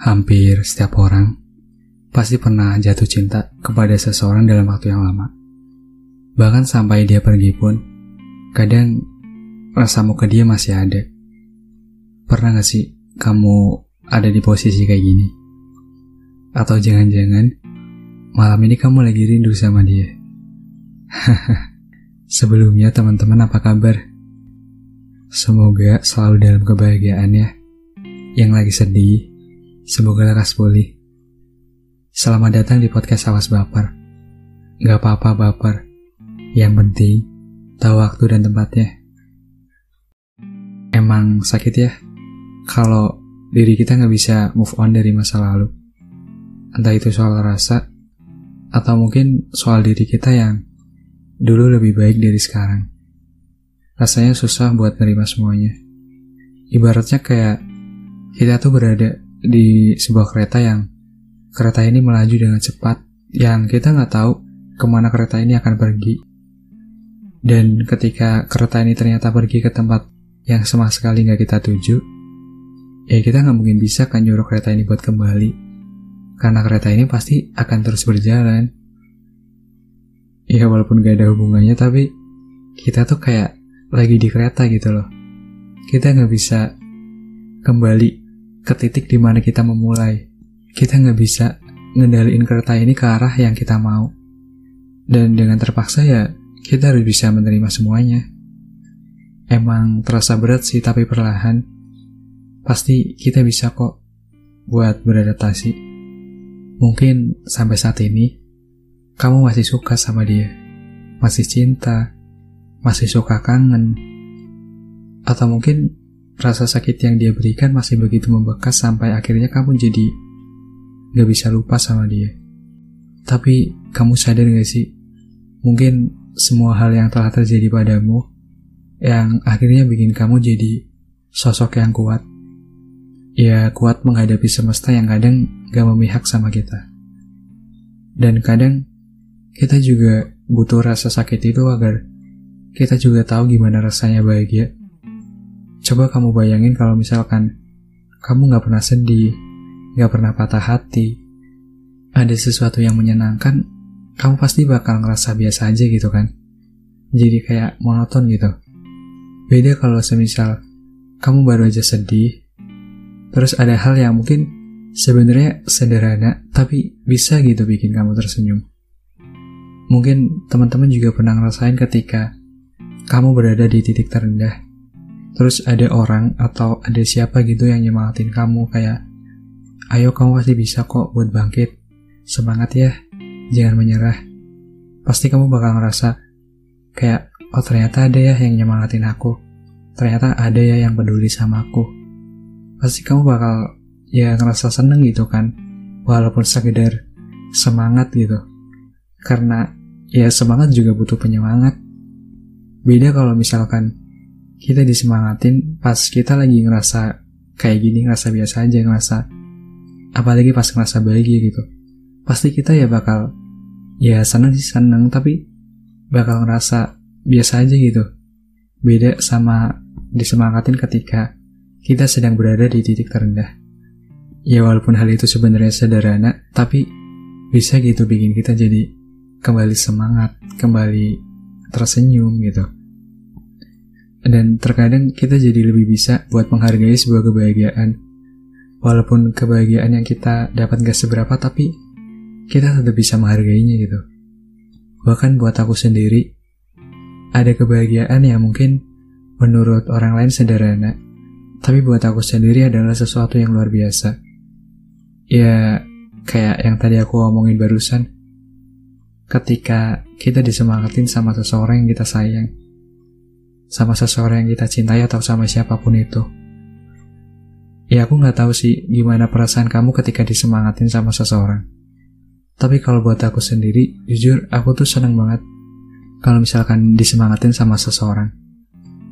Hampir setiap orang pasti pernah jatuh cinta kepada seseorang dalam waktu yang lama. Bahkan sampai dia pergi pun, kadang rasamu ke dia masih ada. Pernah gak sih kamu ada di posisi kayak gini? Atau jangan-jangan malam ini kamu lagi rindu sama dia? Sebelumnya teman-teman apa kabar? Semoga selalu dalam kebahagiaan ya. Yang lagi sedih, Semoga lekas pulih. Selamat datang di podcast Awas Baper. Gak apa-apa baper. Yang penting, tahu waktu dan tempatnya. Emang sakit ya? Kalau diri kita nggak bisa move on dari masa lalu. Entah itu soal rasa, atau mungkin soal diri kita yang dulu lebih baik dari sekarang. Rasanya susah buat nerima semuanya. Ibaratnya kayak kita tuh berada di sebuah kereta yang kereta ini melaju dengan cepat yang kita nggak tahu ke mana kereta ini akan pergi. Dan ketika kereta ini ternyata pergi ke tempat yang sama sekali nggak kita tuju, ya kita nggak mungkin bisa kan nyuruh kereta ini buat kembali. Karena kereta ini pasti akan terus berjalan. Ya walaupun gak ada hubungannya tapi kita tuh kayak lagi di kereta gitu loh. Kita nggak bisa kembali ke titik di mana kita memulai. Kita nggak bisa ngendaliin kereta ini ke arah yang kita mau. Dan dengan terpaksa ya, kita harus bisa menerima semuanya. Emang terasa berat sih, tapi perlahan. Pasti kita bisa kok buat beradaptasi. Mungkin sampai saat ini, kamu masih suka sama dia. Masih cinta, masih suka kangen. Atau mungkin Rasa sakit yang dia berikan masih begitu membekas sampai akhirnya kamu jadi gak bisa lupa sama dia. Tapi kamu sadar gak sih? Mungkin semua hal yang telah terjadi padamu yang akhirnya bikin kamu jadi sosok yang kuat. Ya kuat menghadapi semesta yang kadang gak memihak sama kita. Dan kadang kita juga butuh rasa sakit itu agar kita juga tahu gimana rasanya bahagia Coba kamu bayangin kalau misalkan kamu gak pernah sedih, gak pernah patah hati, ada sesuatu yang menyenangkan, kamu pasti bakal ngerasa biasa aja gitu kan. Jadi kayak monoton gitu. Beda kalau semisal kamu baru aja sedih, terus ada hal yang mungkin sebenarnya sederhana, tapi bisa gitu bikin kamu tersenyum. Mungkin teman-teman juga pernah ngerasain ketika kamu berada di titik terendah, terus ada orang atau ada siapa gitu yang nyemangatin kamu kayak ayo kamu pasti bisa kok buat bangkit. Semangat ya. Jangan menyerah. Pasti kamu bakal ngerasa kayak oh ternyata ada ya yang nyemangatin aku. Ternyata ada ya yang peduli sama aku. Pasti kamu bakal ya ngerasa seneng gitu kan. Walaupun sekedar semangat gitu. Karena ya semangat juga butuh penyemangat. Beda kalau misalkan kita disemangatin pas kita lagi ngerasa kayak gini, ngerasa biasa aja, ngerasa apalagi pas ngerasa bahagia gitu. Pasti kita ya bakal ya seneng sih seneng, tapi bakal ngerasa biasa aja gitu. Beda sama disemangatin ketika kita sedang berada di titik terendah. Ya walaupun hal itu sebenarnya sederhana, tapi bisa gitu bikin kita jadi kembali semangat, kembali tersenyum gitu. Dan terkadang kita jadi lebih bisa buat menghargai sebuah kebahagiaan. Walaupun kebahagiaan yang kita dapat gak seberapa, tapi kita tetap bisa menghargainya gitu. Bahkan buat aku sendiri, ada kebahagiaan yang mungkin menurut orang lain sederhana, tapi buat aku sendiri adalah sesuatu yang luar biasa. Ya, kayak yang tadi aku omongin barusan, ketika kita disemangatin sama seseorang yang kita sayang, sama seseorang yang kita cintai atau sama siapa pun itu. Ya aku nggak tahu sih gimana perasaan kamu ketika disemangatin sama seseorang. Tapi kalau buat aku sendiri, jujur aku tuh seneng banget kalau misalkan disemangatin sama seseorang.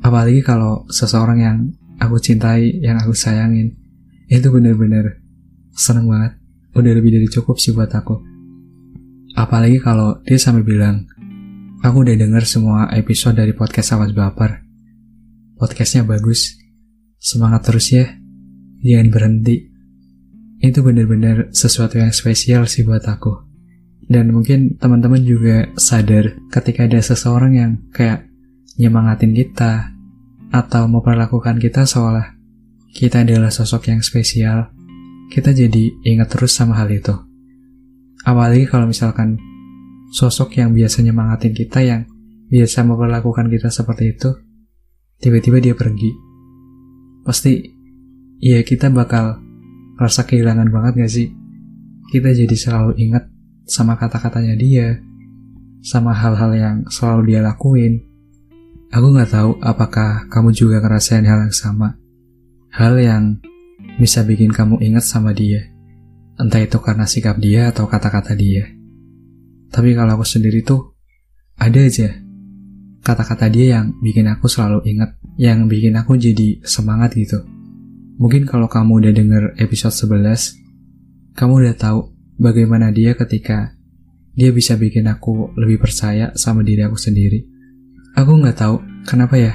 Apalagi kalau seseorang yang aku cintai, yang aku sayangin, itu bener-bener seneng banget. Udah lebih dari cukup sih buat aku. Apalagi kalau dia sampai bilang, Aku udah denger semua episode dari podcast Awas Baper. Podcastnya bagus. Semangat terus ya. Jangan berhenti. itu benar-benar sesuatu yang spesial sih buat aku. Dan mungkin teman-teman juga sadar ketika ada seseorang yang kayak nyemangatin kita atau memperlakukan kita seolah kita adalah sosok yang spesial, kita jadi ingat terus sama hal itu. Apalagi kalau misalkan sosok yang biasa nyemangatin kita yang biasa memperlakukan kita seperti itu, tiba-tiba dia pergi. Pasti, ya kita bakal rasa kehilangan banget gak sih? Kita jadi selalu ingat sama kata-katanya dia, sama hal-hal yang selalu dia lakuin. Aku gak tahu apakah kamu juga ngerasain hal yang sama. Hal yang bisa bikin kamu ingat sama dia. Entah itu karena sikap dia atau kata-kata dia. Tapi kalau aku sendiri tuh, ada aja kata-kata dia yang bikin aku selalu ingat, yang bikin aku jadi semangat gitu. Mungkin kalau kamu udah denger episode 11, kamu udah tahu bagaimana dia ketika dia bisa bikin aku lebih percaya sama diri aku sendiri. Aku nggak tahu kenapa ya.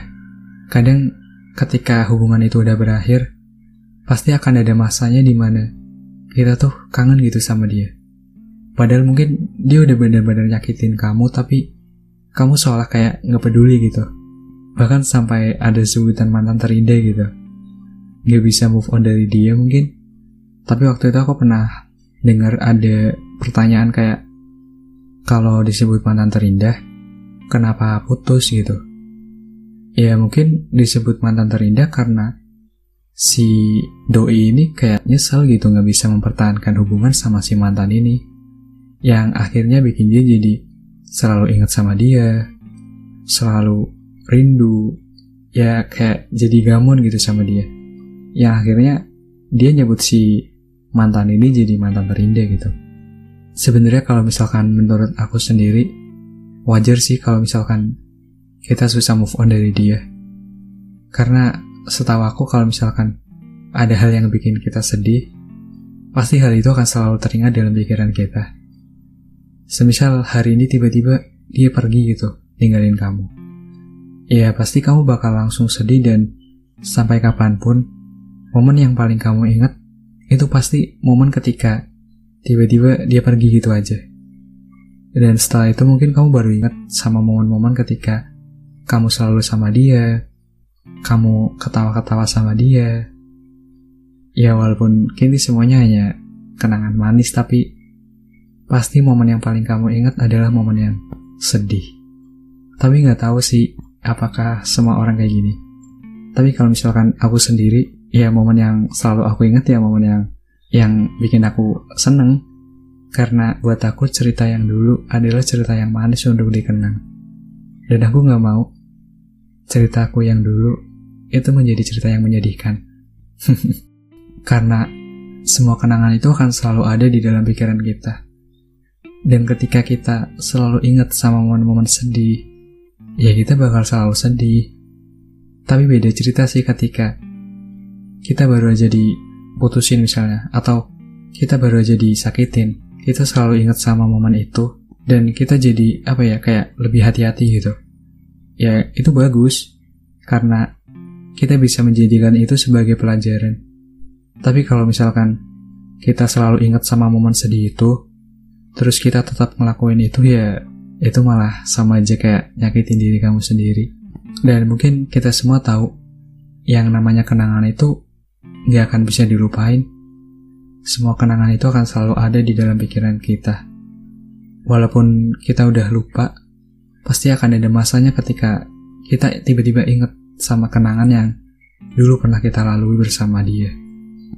Kadang ketika hubungan itu udah berakhir, pasti akan ada masanya di mana kita tuh kangen gitu sama dia. Padahal mungkin dia udah bener-bener nyakitin kamu, tapi kamu seolah kayak nggak peduli gitu. Bahkan sampai ada sebutan mantan terindah gitu. Gak bisa move on dari dia mungkin. Tapi waktu itu aku pernah dengar ada pertanyaan kayak, kalau disebut mantan terindah, kenapa putus gitu? Ya mungkin disebut mantan terindah karena si doi ini kayak nyesel gitu nggak bisa mempertahankan hubungan sama si mantan ini. Yang akhirnya bikin dia jadi selalu ingat sama dia, selalu rindu, ya kayak jadi gamon gitu sama dia. Yang akhirnya dia nyebut si mantan ini jadi mantan terindah gitu. Sebenarnya kalau misalkan menurut aku sendiri, wajar sih kalau misalkan kita susah move on dari dia. Karena setahu aku kalau misalkan ada hal yang bikin kita sedih, pasti hal itu akan selalu teringat dalam pikiran kita. Semisal hari ini tiba-tiba dia pergi gitu, tinggalin kamu. Ya pasti kamu bakal langsung sedih dan sampai kapan pun, momen yang paling kamu ingat itu pasti momen ketika tiba-tiba dia pergi gitu aja. Dan setelah itu mungkin kamu baru ingat sama momen-momen ketika kamu selalu sama dia, kamu ketawa-ketawa sama dia. Ya walaupun kini semuanya hanya kenangan manis tapi Pasti momen yang paling kamu ingat adalah momen yang sedih. Tapi nggak tahu sih apakah semua orang kayak gini. Tapi kalau misalkan aku sendiri, ya momen yang selalu aku ingat ya momen yang yang bikin aku seneng. Karena buat aku cerita yang dulu adalah cerita yang manis untuk dikenang. Dan aku nggak mau ceritaku yang dulu itu menjadi cerita yang menyedihkan. Karena semua kenangan itu akan selalu ada di dalam pikiran kita. Dan ketika kita selalu ingat sama momen-momen sedih, ya kita bakal selalu sedih. Tapi beda cerita sih ketika kita baru aja diputusin misalnya, atau kita baru aja disakitin, kita selalu ingat sama momen itu, dan kita jadi apa ya kayak lebih hati-hati gitu. Ya itu bagus, karena kita bisa menjadikan itu sebagai pelajaran. Tapi kalau misalkan kita selalu ingat sama momen sedih itu, terus kita tetap ngelakuin itu ya itu malah sama aja kayak nyakitin diri kamu sendiri. Dan mungkin kita semua tahu yang namanya kenangan itu nggak akan bisa dilupain. Semua kenangan itu akan selalu ada di dalam pikiran kita. Walaupun kita udah lupa pasti akan ada masanya ketika kita tiba-tiba inget sama kenangan yang dulu pernah kita lalui bersama dia.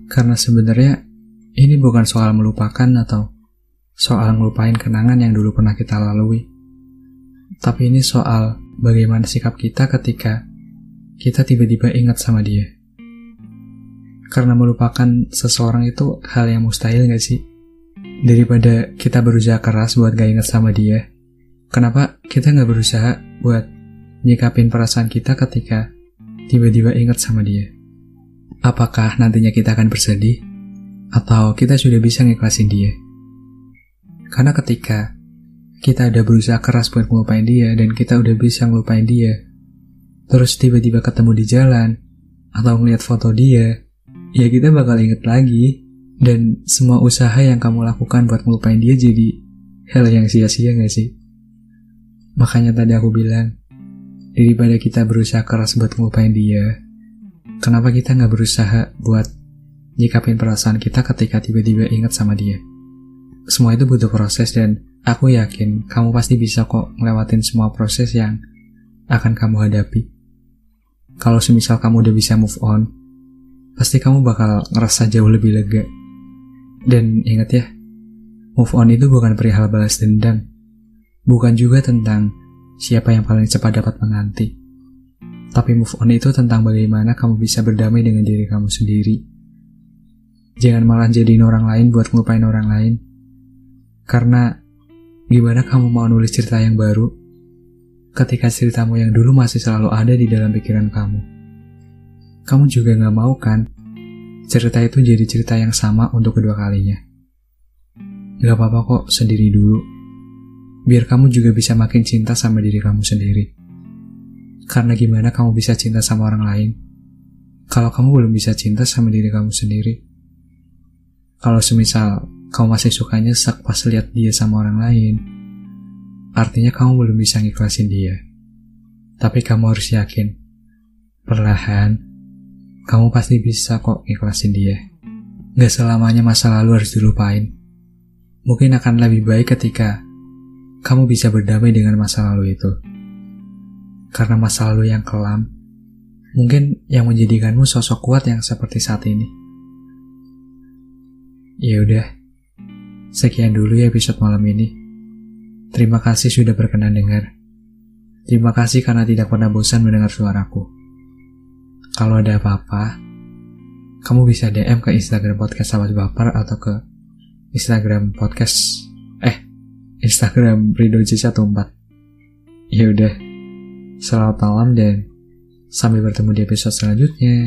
Karena sebenarnya ini bukan soal melupakan atau soal ngelupain kenangan yang dulu pernah kita lalui. Tapi ini soal bagaimana sikap kita ketika kita tiba-tiba ingat sama dia. Karena melupakan seseorang itu hal yang mustahil gak sih? Daripada kita berusaha keras buat gak ingat sama dia, kenapa kita gak berusaha buat nyikapin perasaan kita ketika tiba-tiba ingat sama dia? Apakah nantinya kita akan bersedih? Atau kita sudah bisa ngiklasin dia? Karena ketika kita udah berusaha keras buat ngelupain dia dan kita udah bisa ngelupain dia, terus tiba-tiba ketemu di jalan atau ngeliat foto dia, ya kita bakal inget lagi Dan semua usaha yang kamu lakukan buat melupain dia jadi hal yang sia-sia gak sih? Makanya tadi aku bilang, daripada kita berusaha keras buat melupain dia, kenapa kita gak berusaha buat nyikapin perasaan kita ketika tiba-tiba ingat sama dia? Semua itu butuh proses dan aku yakin kamu pasti bisa kok ngelewatin semua proses yang akan kamu hadapi. Kalau semisal kamu udah bisa move on, pasti kamu bakal ngerasa jauh lebih lega dan ingat ya, move on itu bukan perihal balas dendam. Bukan juga tentang siapa yang paling cepat dapat menanti. Tapi move on itu tentang bagaimana kamu bisa berdamai dengan diri kamu sendiri. Jangan malah jadiin orang lain buat ngelupain orang lain. Karena gimana kamu mau nulis cerita yang baru ketika ceritamu yang dulu masih selalu ada di dalam pikiran kamu. Kamu juga gak mau kan cerita itu jadi cerita yang sama untuk kedua kalinya. Gak apa-apa kok sendiri dulu. Biar kamu juga bisa makin cinta sama diri kamu sendiri. Karena gimana kamu bisa cinta sama orang lain? Kalau kamu belum bisa cinta sama diri kamu sendiri. Kalau semisal kamu masih suka nyesek pas lihat dia sama orang lain, artinya kamu belum bisa ngiklasin dia. Tapi kamu harus yakin, perlahan kamu pasti bisa kok ikhlasin dia. Gak selamanya masa lalu harus dilupain. Mungkin akan lebih baik ketika kamu bisa berdamai dengan masa lalu itu. Karena masa lalu yang kelam, mungkin yang menjadikanmu sosok kuat yang seperti saat ini. Ya udah, sekian dulu ya episode malam ini. Terima kasih sudah berkenan dengar. Terima kasih karena tidak pernah bosan mendengar suaraku. Kalau ada apa-apa, kamu bisa DM ke Instagram podcast sahabat baper atau ke Instagram podcast eh Instagram Rido J14. Ya udah. Selamat malam dan sampai bertemu di episode selanjutnya.